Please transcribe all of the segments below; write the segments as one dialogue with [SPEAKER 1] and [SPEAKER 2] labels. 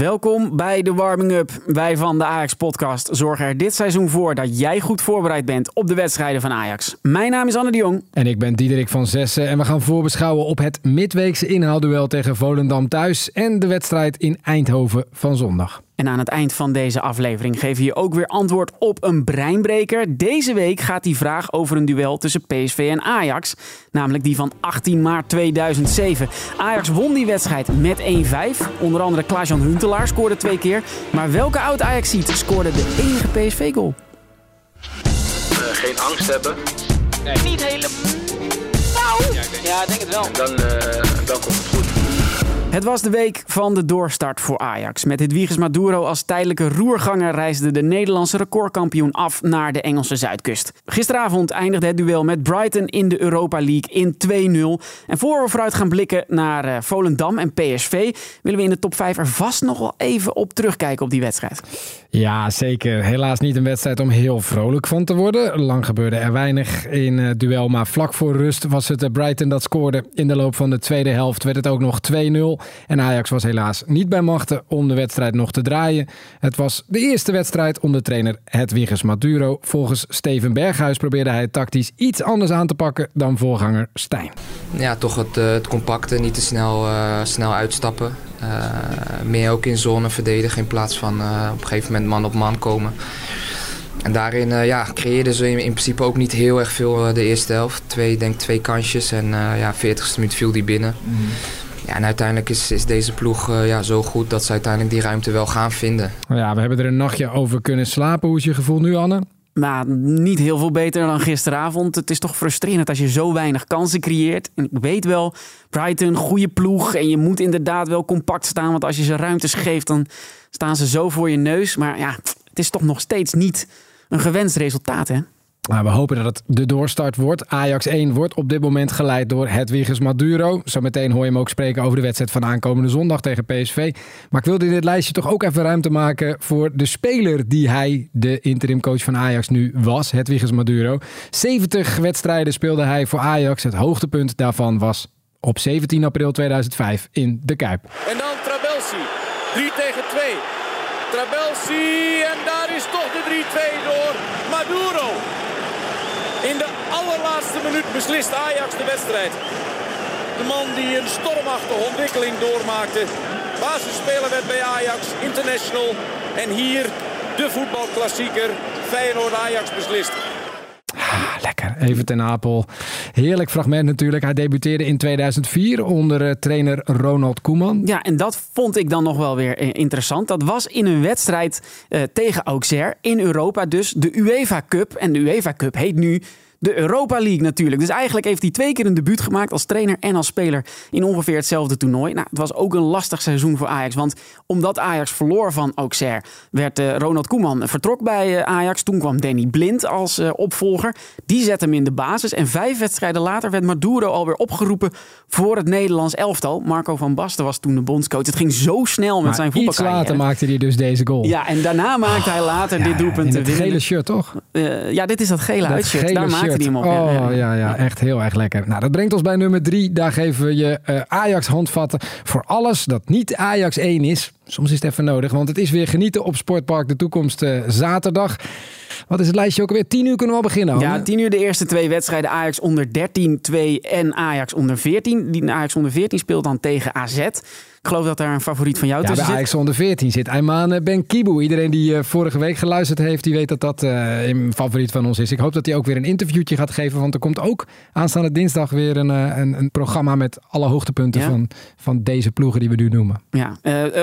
[SPEAKER 1] Welkom bij de Warming Up. Wij van de Ajax Podcast zorgen er dit seizoen voor dat jij goed voorbereid bent op de wedstrijden van Ajax. Mijn naam is Anne de Jong.
[SPEAKER 2] En ik ben Diederik van Zessen en we gaan voorbeschouwen op het midweekse inhaalduel tegen Volendam thuis en de wedstrijd in Eindhoven van zondag.
[SPEAKER 1] En aan het eind van deze aflevering geven we je ook weer antwoord op een breinbreker. Deze week gaat die vraag over een duel tussen PSV en Ajax. Namelijk die van 18 maart 2007. Ajax won die wedstrijd met 1-5. Onder andere Klaas-Jan Huntelaar scoorde twee keer. Maar welke oud ajax ziet scoorde de enige PSV-goal?
[SPEAKER 3] Uh, geen angst hebben.
[SPEAKER 4] Nee. Niet helemaal. Nou, ja, ik denk het wel.
[SPEAKER 3] En dan, uh, dan komt het goed.
[SPEAKER 1] Het was de week van de doorstart voor Ajax. Met Hedwiges Maduro als tijdelijke roerganger reisde de Nederlandse recordkampioen af naar de Engelse zuidkust. Gisteravond eindigde het duel met Brighton in de Europa League in 2-0. En voor we vooruit gaan blikken naar uh, Volendam en PSV, willen we in de top 5 er vast nog wel even op terugkijken op die wedstrijd.
[SPEAKER 2] Ja, zeker. Helaas niet een wedstrijd om heel vrolijk van te worden. Lang gebeurde er weinig in het duel, maar vlak voor rust was het Brighton dat scoorde. In de loop van de tweede helft werd het ook nog 2-0. En Ajax was helaas niet bij machten om de wedstrijd nog te draaien. Het was de eerste wedstrijd onder trainer Hedwiges Maduro. Volgens Steven Berghuis probeerde hij tactisch iets anders aan te pakken dan voorganger Stijn.
[SPEAKER 5] Ja, toch het, uh, het compacte, niet te snel, uh, snel uitstappen. Uh, meer ook in zone verdedigen in plaats van op een gegeven moment man op man komen. En daarin uh, ja, creëerden ze in, in, principe ook niet heel erg veel uh, de eerste helft. Twee, denk twee kansjes en uh, ja, 40ste minuut viel die binnen. Mm. Ja, en uiteindelijk is, is deze ploeg uh, ja, zo goed dat ze uiteindelijk die ruimte wel gaan vinden.
[SPEAKER 2] Ja, we hebben er een nachtje over kunnen slapen. Hoe is je gevoel nu, Anne?
[SPEAKER 1] Maar niet heel veel beter dan gisteravond. Het is toch frustrerend als je zo weinig kansen creëert. En ik weet wel, Brighton, goede ploeg. En je moet inderdaad wel compact staan. Want als je ze ruimtes geeft, dan staan ze zo voor je neus. Maar ja, het is toch nog steeds niet een gewenst resultaat, hè?
[SPEAKER 2] Nou, we hopen dat het de doorstart wordt. Ajax 1 wordt op dit moment geleid door Hedwiges Maduro. Zometeen hoor je hem ook spreken over de wedstrijd van aankomende zondag tegen PSV. Maar ik wilde in dit lijstje toch ook even ruimte maken voor de speler die hij, de interimcoach van Ajax, nu was. Hedwiges Maduro. 70 wedstrijden speelde hij voor Ajax. Het hoogtepunt daarvan was op 17 april 2005 in de Kuip.
[SPEAKER 6] En dan Trabelsi. 3 tegen 2. Trabelsi en daar is toch de 3-2 door. In de allerlaatste minuut beslist Ajax de wedstrijd. De man die een stormachtige ontwikkeling doormaakte. Basisspeler werd bij Ajax, international. En hier de voetbalklassieker Feyenoord-Ajax beslist.
[SPEAKER 2] Even ten Apel. Heerlijk fragment natuurlijk. Hij debuteerde in 2004 onder uh, trainer Ronald Koeman.
[SPEAKER 1] Ja, en dat vond ik dan nog wel weer uh, interessant. Dat was in een wedstrijd uh, tegen Auxerre in Europa dus. De UEFA Cup. En de UEFA Cup heet nu de Europa League natuurlijk. Dus eigenlijk heeft hij twee keer een debuut gemaakt als trainer en als speler in ongeveer hetzelfde toernooi. Nou, het was ook een lastig seizoen voor Ajax. Want omdat Ajax verloor van Auxerre, werd uh, Ronald Koeman vertrok bij uh, Ajax. Toen kwam Danny Blind als uh, opvolger. Die zette hem in de basis. En vijf wedstrijden later werd Maduro alweer opgeroepen voor het Nederlands elftal. Marco van Basten was toen de bondscoach. Het ging zo snel met
[SPEAKER 2] maar
[SPEAKER 1] zijn voetbalcarrière.
[SPEAKER 2] Iets later maakte hij dus deze goal.
[SPEAKER 1] Ja, en daarna maakte hij later
[SPEAKER 2] oh,
[SPEAKER 1] dit doelpunt.
[SPEAKER 2] In het gele shirt, toch?
[SPEAKER 1] ja, dit is dat gele uitshirt. Daar maakte hij hem op.
[SPEAKER 2] Oh, ja, ja, ja, echt heel erg lekker. Nou, dat brengt ons bij nummer drie. Daar geven we je uh, Ajax handvatten voor alles dat niet Ajax 1 is. Soms is het even nodig, want het is weer genieten op Sportpark de Toekomst uh, zaterdag. Wat is het lijstje ook alweer? 10 uur kunnen we al beginnen.
[SPEAKER 1] Ja, 10 uur de eerste twee wedstrijden. Ajax onder 13, 2 en Ajax onder 14. Die Ajax onder 14 speelt dan tegen AZ. Ik geloof dat daar een favoriet van jou
[SPEAKER 2] ja,
[SPEAKER 1] tussen
[SPEAKER 2] bij
[SPEAKER 1] zit.
[SPEAKER 2] Ajax onder 14 zit Ayman Ben Kibu. Iedereen die uh, vorige week geluisterd heeft, die weet dat dat uh, een favoriet van ons is. Ik hoop dat hij ook weer een interviewtje gaat geven, want er komt ook aanstaande dinsdag weer een, uh, een, een, programma met alle hoogtepunten ja. van, van deze ploegen die we nu noemen.
[SPEAKER 1] Ja,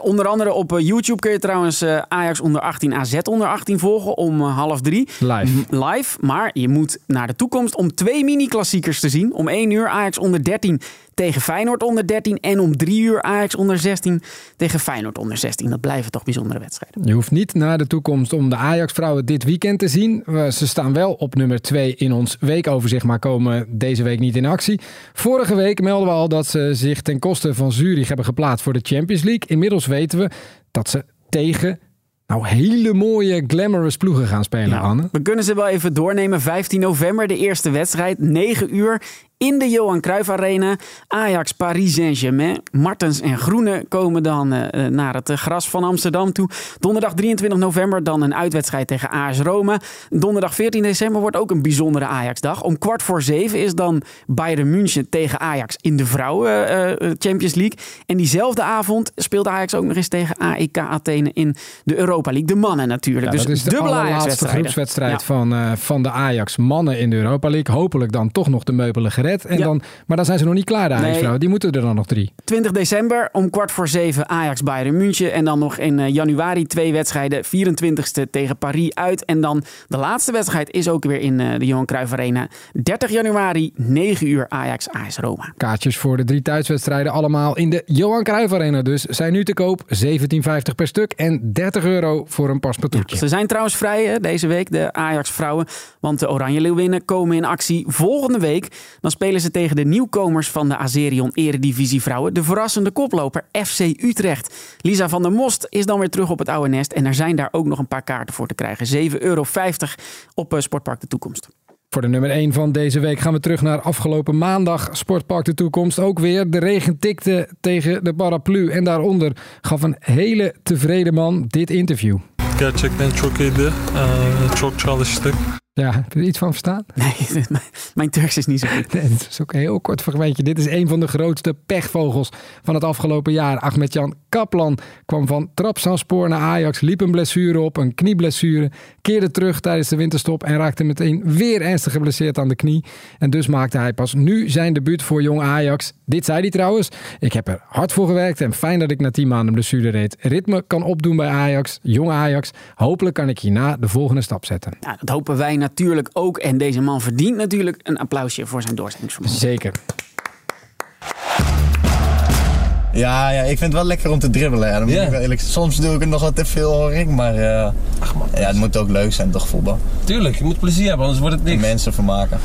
[SPEAKER 1] onder andere op YouTube kun je trouwens Ajax onder 18, AZ onder 18 volgen om half drie.
[SPEAKER 2] Live.
[SPEAKER 1] Live, maar je moet naar de toekomst om twee mini-klassiekers te zien. Om 1 uur Ajax onder 13 tegen Feyenoord onder 13 en om 3 uur Ajax onder 16 tegen Feyenoord onder 16. Dat blijven toch bijzondere wedstrijden.
[SPEAKER 2] Je hoeft niet naar de toekomst om de Ajax-vrouwen dit weekend te zien. Ze staan wel op nummer 2 in ons weekoverzicht, maar komen deze week niet in actie. Vorige week melden we al dat ze zich ten koste van Zurich hebben geplaatst voor de Champions League. Inmiddels weten we dat ze tegen nou, hele mooie glamorous ploegen gaan spelen, Anne.
[SPEAKER 1] We kunnen ze wel even doornemen. 15 november, de eerste wedstrijd. 9 uur in de Johan Cruijff Arena. Ajax Paris Saint-Germain. Martens en Groene komen dan uh, naar het gras van Amsterdam toe. Donderdag 23 november dan een uitwedstrijd tegen AS Roma. Donderdag 14 december wordt ook een bijzondere Ajax-dag. Om kwart voor zeven is dan Bayern München tegen Ajax in de vrouwen uh, Champions League. En diezelfde avond speelt Ajax ook nog eens tegen AEK Athene in de Europa League. De mannen natuurlijk.
[SPEAKER 2] Ja,
[SPEAKER 1] dus
[SPEAKER 2] dat is de allerlaatste groepswedstrijd ja. van, uh, van de Ajax mannen in de Europa League. Hopelijk dan toch nog de meubelen gered. En
[SPEAKER 1] Ja.
[SPEAKER 2] dan, maar dan zijn ze nog niet klaar, de
[SPEAKER 1] Nee.
[SPEAKER 2] Ajax-vrouwen. Die moeten er dan nog drie.
[SPEAKER 1] 20 december om kwart voor zeven Ajax Bayern München. En dan nog in eh, januari twee wedstrijden. 24ste tegen Paris uit. En dan de laatste wedstrijd is ook weer in eh, de Johan Cruijff Arena. 30 januari, 9 uur Ajax AS Roma.
[SPEAKER 2] Kaartjes voor de drie thuiswedstrijden allemaal in de Johan Cruijff Arena dus. Zijn nu te koop 17,50 per stuk en 30 euro voor een paspartoutje.
[SPEAKER 1] Ze zijn trouwens vrij deze week, de Ajax vrouwen. Want de Oranje Leeuwinnen komen in actie volgende week. Dan spelen ze tegen de nieuwkomers van de Azerion Eredivisie vrouwen. De verrassende koploper FC Utrecht. Lisa van der Most is dan weer terug op het oude nest. En er zijn daar ook nog een paar kaarten voor te krijgen. 7,50 euro op eh, Sportpark de Toekomst.
[SPEAKER 2] Voor de nummer 1 van deze week gaan we terug naar afgelopen maandag. Sportpark de Toekomst ook weer. De regen tikte tegen de paraplu. En daaronder gaf een hele tevreden man dit interview.
[SPEAKER 7] Gerçekten çok iyiydi. Ee, çok çalıştık.
[SPEAKER 2] Ja, heb je er iets van verstaan?
[SPEAKER 1] Nee, mijn Turks is niet zo goed.
[SPEAKER 2] Nee, het is ook een heel kort fragmentje. Dit is een van de grootste pechvogels van het afgelopen jaar. Ahmed-Jan Kaplan kwam van Trabzonspor naar Ajax, liep een blessure op, een knieblessure, keerde terug tijdens de winterstop en raakte meteen weer ernstig geblesseerd aan de knie. En dus maakte hij pas nu zijn debuut voor jong Ajax. Dit zei hij trouwens. Ik heb er hard voor gewerkt en fijn dat ik na 10 maanden blessure reed. Ritme kan opdoen bij Ajax, jong Ajax. Hopelijk kan ik hierna de volgende stap zetten.
[SPEAKER 1] Nou, dat hopen wij natuurlijk ook. En deze man verdient natuurlijk een applausje voor zijn doorzettingsvermogen.
[SPEAKER 2] Zeker.
[SPEAKER 8] Ja, ja, ik vind het wel lekker om te dribbelen. Ja. Dan moet
[SPEAKER 9] Ja.
[SPEAKER 8] ik wel eerlijk, soms doe ik het nog wat te veel hoor ik, maar eh, ja, het moet ook leuk zijn toch voetbal.
[SPEAKER 9] Tuurlijk, je moet plezier hebben, anders wordt het
[SPEAKER 8] En
[SPEAKER 9] niks.
[SPEAKER 8] mensen vermaken.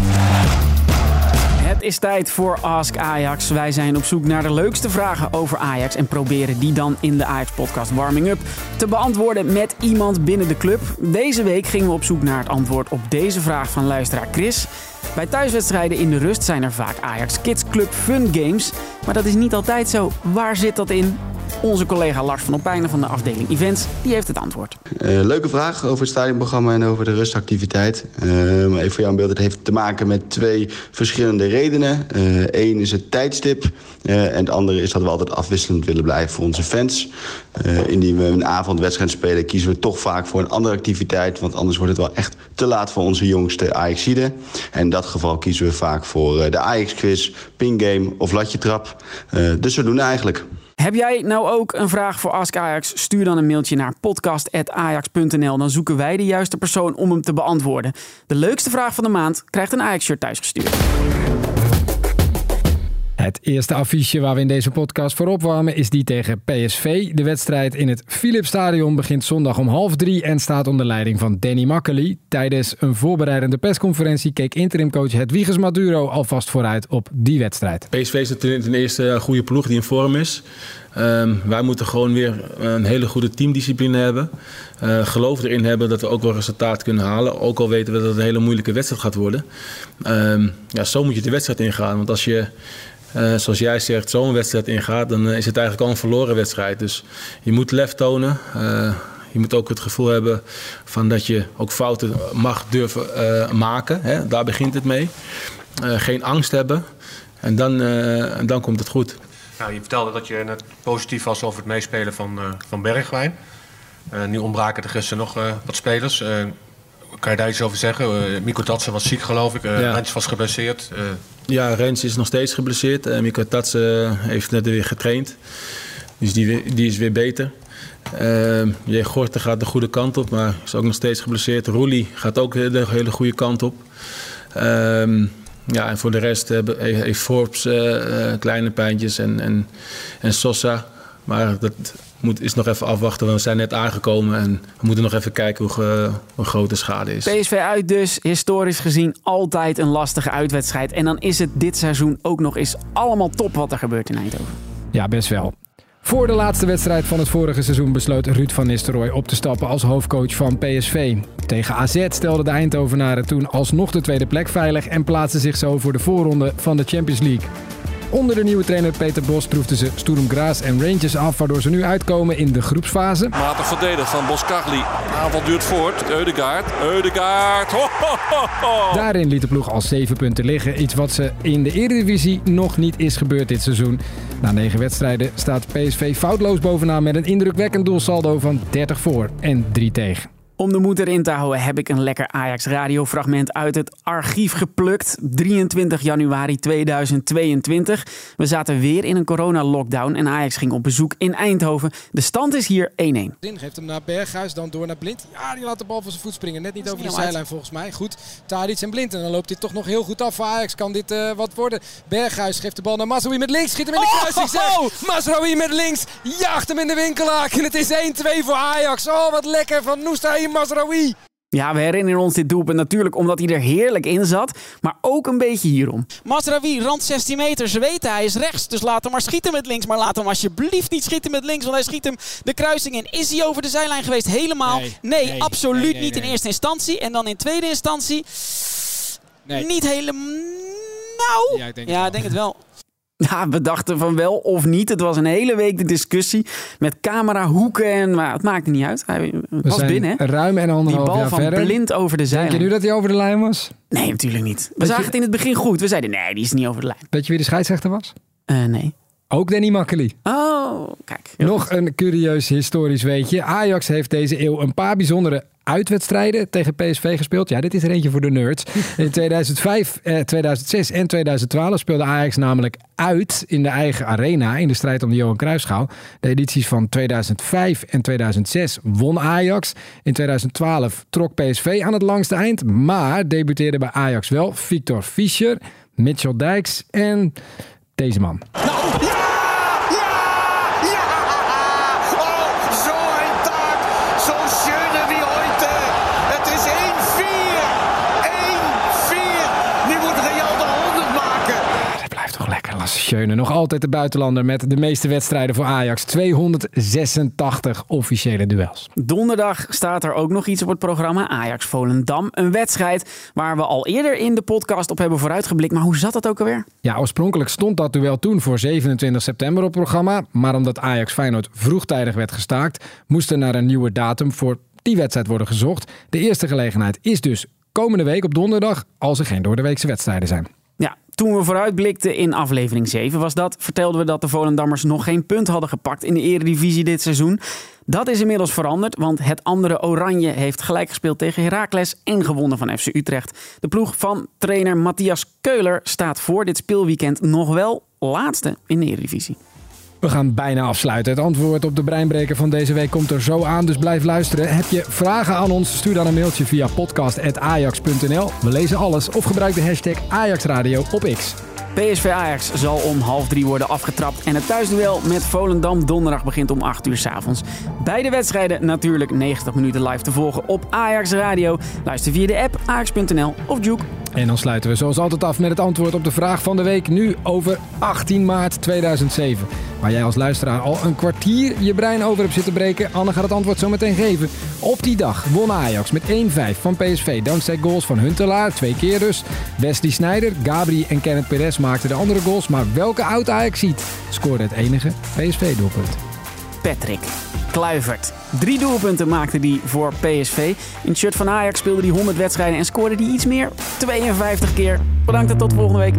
[SPEAKER 1] Het is tijd voor Ask Ajax. Wij zijn op zoek naar de leukste vragen over Ajax en proberen die dan in de Ajax-podcast Warming Up te beantwoorden met iemand binnen de club. Deze week gingen we op zoek naar het antwoord op deze vraag van luisteraar Chris. Bij thuiswedstrijden in de rust zijn er vaak Ajax Kids Club Fun Games, maar dat is niet altijd zo. Waar zit dat in? Onze collega Lars van Opijnen van de afdeling Events, die heeft het antwoord.
[SPEAKER 10] Eh, leuke vraag over het stadionprogramma en over de rustactiviteit. Eh, maar even voor jou een beeld, het heeft te maken met twee verschillende redenen. Eén is het tijdstip eh, en het andere is dat we altijd afwisselend willen blijven voor onze fans. Eh, indien we een avondwedstrijd spelen, kiezen we toch vaak voor een andere activiteit. Want anders wordt het wel echt te laat voor onze jongste Ajaxiden. En in dat geval kiezen we vaak voor eh, de Ajax-quiz, pingame of latjetrap. Eh dus zodoende eigenlijk.
[SPEAKER 1] Heb jij nou ook een vraag voor Ask Ajax? Stuur dan een mailtje naar podcast.ajax.nl. Dan zoeken wij de juiste persoon om hem te beantwoorden. De leukste vraag van de maand krijgt een Ajax-shirt thuisgestuurd.
[SPEAKER 2] Het eerste affiche waar we in deze podcast voor opwarmen is die tegen PSV. De wedstrijd in het Philipsstadion begint zondag om half drie en staat onder leiding van Danny Makkely. Tijdens een voorbereidende persconferentie keek interimcoach Hedwiges Maduro alvast vooruit op die wedstrijd.
[SPEAKER 7] PSV is natuurlijk ten eerste goede ploeg die in vorm is. Ehm, wij moeten gewoon weer een hele goede teamdiscipline hebben. Eh, geloof erin hebben dat we ook wel resultaat kunnen halen. Ook al weten we dat het een hele moeilijke wedstrijd gaat worden. Ehm, ja, zo moet je de wedstrijd ingaan. Want als je, eh, zoals jij zegt, zo'n wedstrijd ingaat... dan eh, is het eigenlijk al een verloren wedstrijd. Dus je moet lef tonen. Eh, je moet ook het gevoel hebben van dat je ook fouten mag durven maken. Hè? Daar begint het mee. Geen angst hebben. En dan, en dan komt het goed.
[SPEAKER 11] Nou, je vertelde dat je net positief was over het meespelen van, van Bergwijn. Nu ontbraken er gisteren nog wat spelers. Kan je daar iets over zeggen? Uh, Tatsen was ziek, geloof ik. Uh,
[SPEAKER 7] Ja.
[SPEAKER 11] Rens was geblesseerd. Eh,
[SPEAKER 7] Ja, Rens is nog steeds geblesseerd. Uh, Mika Tatsen heeft net weer getraind. Dus die, die is weer beter. Uh, J. Gorten gaat de goede kant op, maar is ook nog steeds geblesseerd. Roelie gaat ook de hele goede kant op. Ehm, ja, en voor de rest hebben- heeft Forbes eh, eh, kleine pijntjes en, en, en Sosa. Maar dat moet, is nog even afwachten, want we zijn net aangekomen. En we moeten nog even kijken hoe, ge- hoe groot de schade is.
[SPEAKER 1] PSV uit dus, historisch gezien altijd een lastige uitwedstrijd. En dan is het dit seizoen ook nog eens allemaal top wat er gebeurt in Eindhoven.
[SPEAKER 2] Ja, best wel. Voor de laatste wedstrijd van het vorige seizoen besloot Ruud van Nistelrooy op te stappen als hoofdcoach van PSV. Tegen AZ stelden de Eindhovenaren toen alsnog de tweede plek veilig en plaatsten zich zo voor de voorronde van de Champions League. Onder de nieuwe trainer Peter Bos troefden ze Sturm Graz en Rangers af, waardoor ze nu uitkomen in de groepsfase.
[SPEAKER 12] Matig verdedigd van Boskagli. Aanval duurt voort. Eudegaard. Eudegaard. Ho, ho, ho, ho.
[SPEAKER 2] Daarin liet de ploeg al 7 punten liggen. Iets wat ze in de Eredivisie nog niet is gebeurd dit seizoen. Na 9 wedstrijden staat PSV foutloos bovenaan met een indrukwekkend doelsaldo van 30 voor en 3 tegen.
[SPEAKER 1] Om de moed erin te houden heb ik een lekker Ajax radiofragment uit het archief geplukt. 23 januari 2022. We zaten weer in een corona-lockdown en Ajax ging op bezoek in Eindhoven. De stand is hier 1-1.
[SPEAKER 13] Geeft hem naar Berghuis, dan door naar Blind. Ja, die laat de bal van zijn voet springen. Net niet over de
[SPEAKER 1] niet
[SPEAKER 13] zijlijn volgens mij. Goed, Tadic en Blind. En dan loopt dit toch nog heel goed af voor Ajax. Kan dit eh, wat worden? Berghuis geeft de bal naar Mazraoui met links. Schiet hem in de kruising. zeg. Mazraoui met links. Jaagt hem in de winkelaak. En het is 1-2 voor Ajax. Oh, wat lekker van Noussaïm Mazraoui.
[SPEAKER 1] Ja, we herinneren ons dit doelpunt natuurlijk omdat hij er heerlijk in zat. Maar ook een beetje hierom.
[SPEAKER 14] Masraoui, rand 16 meter. Ze weten hij is rechts. Dus laat hem maar schieten met links. Maar laat hem alsjeblieft niet schieten met links. Want hij schiet hem de kruising in. Is hij over de zijlijn geweest? Helemaal? Nee,
[SPEAKER 13] Nee, nee,
[SPEAKER 14] absoluut
[SPEAKER 13] nee, nee,
[SPEAKER 14] niet in eerste instantie. En dan in tweede instantie...
[SPEAKER 13] Nee.
[SPEAKER 14] Niet helemaal... Nou...
[SPEAKER 13] Ja, ik denk
[SPEAKER 14] ja,
[SPEAKER 13] het wel.
[SPEAKER 14] ik denk het wel.
[SPEAKER 1] Ja, we dachten van wel of niet. Het was een hele week de discussie met camerahoeken en maar het maakte niet uit. Hij was binnen.
[SPEAKER 2] ruim en
[SPEAKER 1] Die
[SPEAKER 2] anderhalf
[SPEAKER 1] bal
[SPEAKER 2] jaar
[SPEAKER 1] van
[SPEAKER 2] verder.
[SPEAKER 1] blind over de
[SPEAKER 2] Denk je
[SPEAKER 1] zijlijn.
[SPEAKER 2] nu dat hij over de lijn was?
[SPEAKER 1] Nee, natuurlijk niet. We
[SPEAKER 2] Weet
[SPEAKER 1] zagen
[SPEAKER 2] je-
[SPEAKER 1] het in het begin goed. We zeiden nee, die is niet over de lijn.
[SPEAKER 2] Weet je wie de scheidsrechter was?
[SPEAKER 1] Eh, nee.
[SPEAKER 2] Ook Danny Makkely.
[SPEAKER 1] Oh, kijk.
[SPEAKER 2] Nog een curieus historisch weetje. Ajax heeft deze eeuw een paar bijzondere uitwedstrijden tegen PSV gespeeld. Ja, dit is er eentje voor de nerds. In 2005, eh, 2006 en 2012 speelde Ajax namelijk uit in de eigen arena in de strijd om de Johan Cruijffschaal. De edities van 2005 en 2006 won Ajax. In 2012 trok PSV aan het langste eind, maar debuteerde bij Ajax wel Victor Fischer, Mitchell Dijks en deze man.
[SPEAKER 15] Oh, Schöne.
[SPEAKER 2] Nog altijd de buitenlander met de meeste wedstrijden voor Ajax. 286 officiële duels.
[SPEAKER 1] Donderdag staat er ook nog iets op het programma. Ajax Volendam. Een wedstrijd waar we al eerder in de podcast op hebben vooruitgeblikt. Maar hoe zat dat ook alweer?
[SPEAKER 2] Ja, oorspronkelijk stond dat duel toen voor 27 september op het programma. Maar omdat Ajax Feyenoord vroegtijdig werd gestaakt, moest er naar een nieuwe datum voor die wedstrijd worden gezocht. De eerste gelegenheid is dus komende week op donderdag, als er geen doordeweekse wedstrijden zijn.
[SPEAKER 1] Toen we vooruitblikten in aflevering 7 was dat, vertelden we dat de Volendammers nog geen punt hadden gepakt in de Eredivisie dit seizoen. Dat is inmiddels veranderd, want het andere Oranje heeft gelijk gespeeld tegen Heracles en gewonnen van FC Utrecht. De ploeg van trainer Matthias Keuler staat voor dit speelweekend nog wel laatste in de Eredivisie.
[SPEAKER 2] We gaan bijna afsluiten. Het antwoord op de breinbreker van deze week komt er zo aan, dus blijf luisteren. Heb je vragen aan ons? Stuur dan een mailtje via podcast.ajax.nl. We lezen alles of gebruik de hashtag AjaxRadio op X.
[SPEAKER 1] PSV Ajax zal om half drie worden afgetrapt. En het thuisduel met Volendam donderdag begint om 8 uur s avonds. Beide wedstrijden natuurlijk 90 minuten live te volgen op Ajax Radio. Luister via de app ajax.nl of Juke.
[SPEAKER 2] En dan sluiten we zoals altijd af met het antwoord op de vraag van de week. Nu over 18 maart 2007. Waar jij als luisteraar al een kwartier je brein over hebt zitten breken. Anne gaat het antwoord zo meteen geven. Op die dag won Ajax met 1-5 van PSV. Dankzij goals van Huntelaar, twee keer dus. Wesley Sneijder, Gabri en Kenneth Perez maakten de andere goals. Maar welke oud Ajax ziet scoorde het enige PSV-doelpunt?
[SPEAKER 1] Patrick Drie doelpunten maakte hij voor PSV. In het shirt van Ajax speelde hij 100 wedstrijden en scoorde hij iets meer. 52 keer. Bedankt en tot volgende week.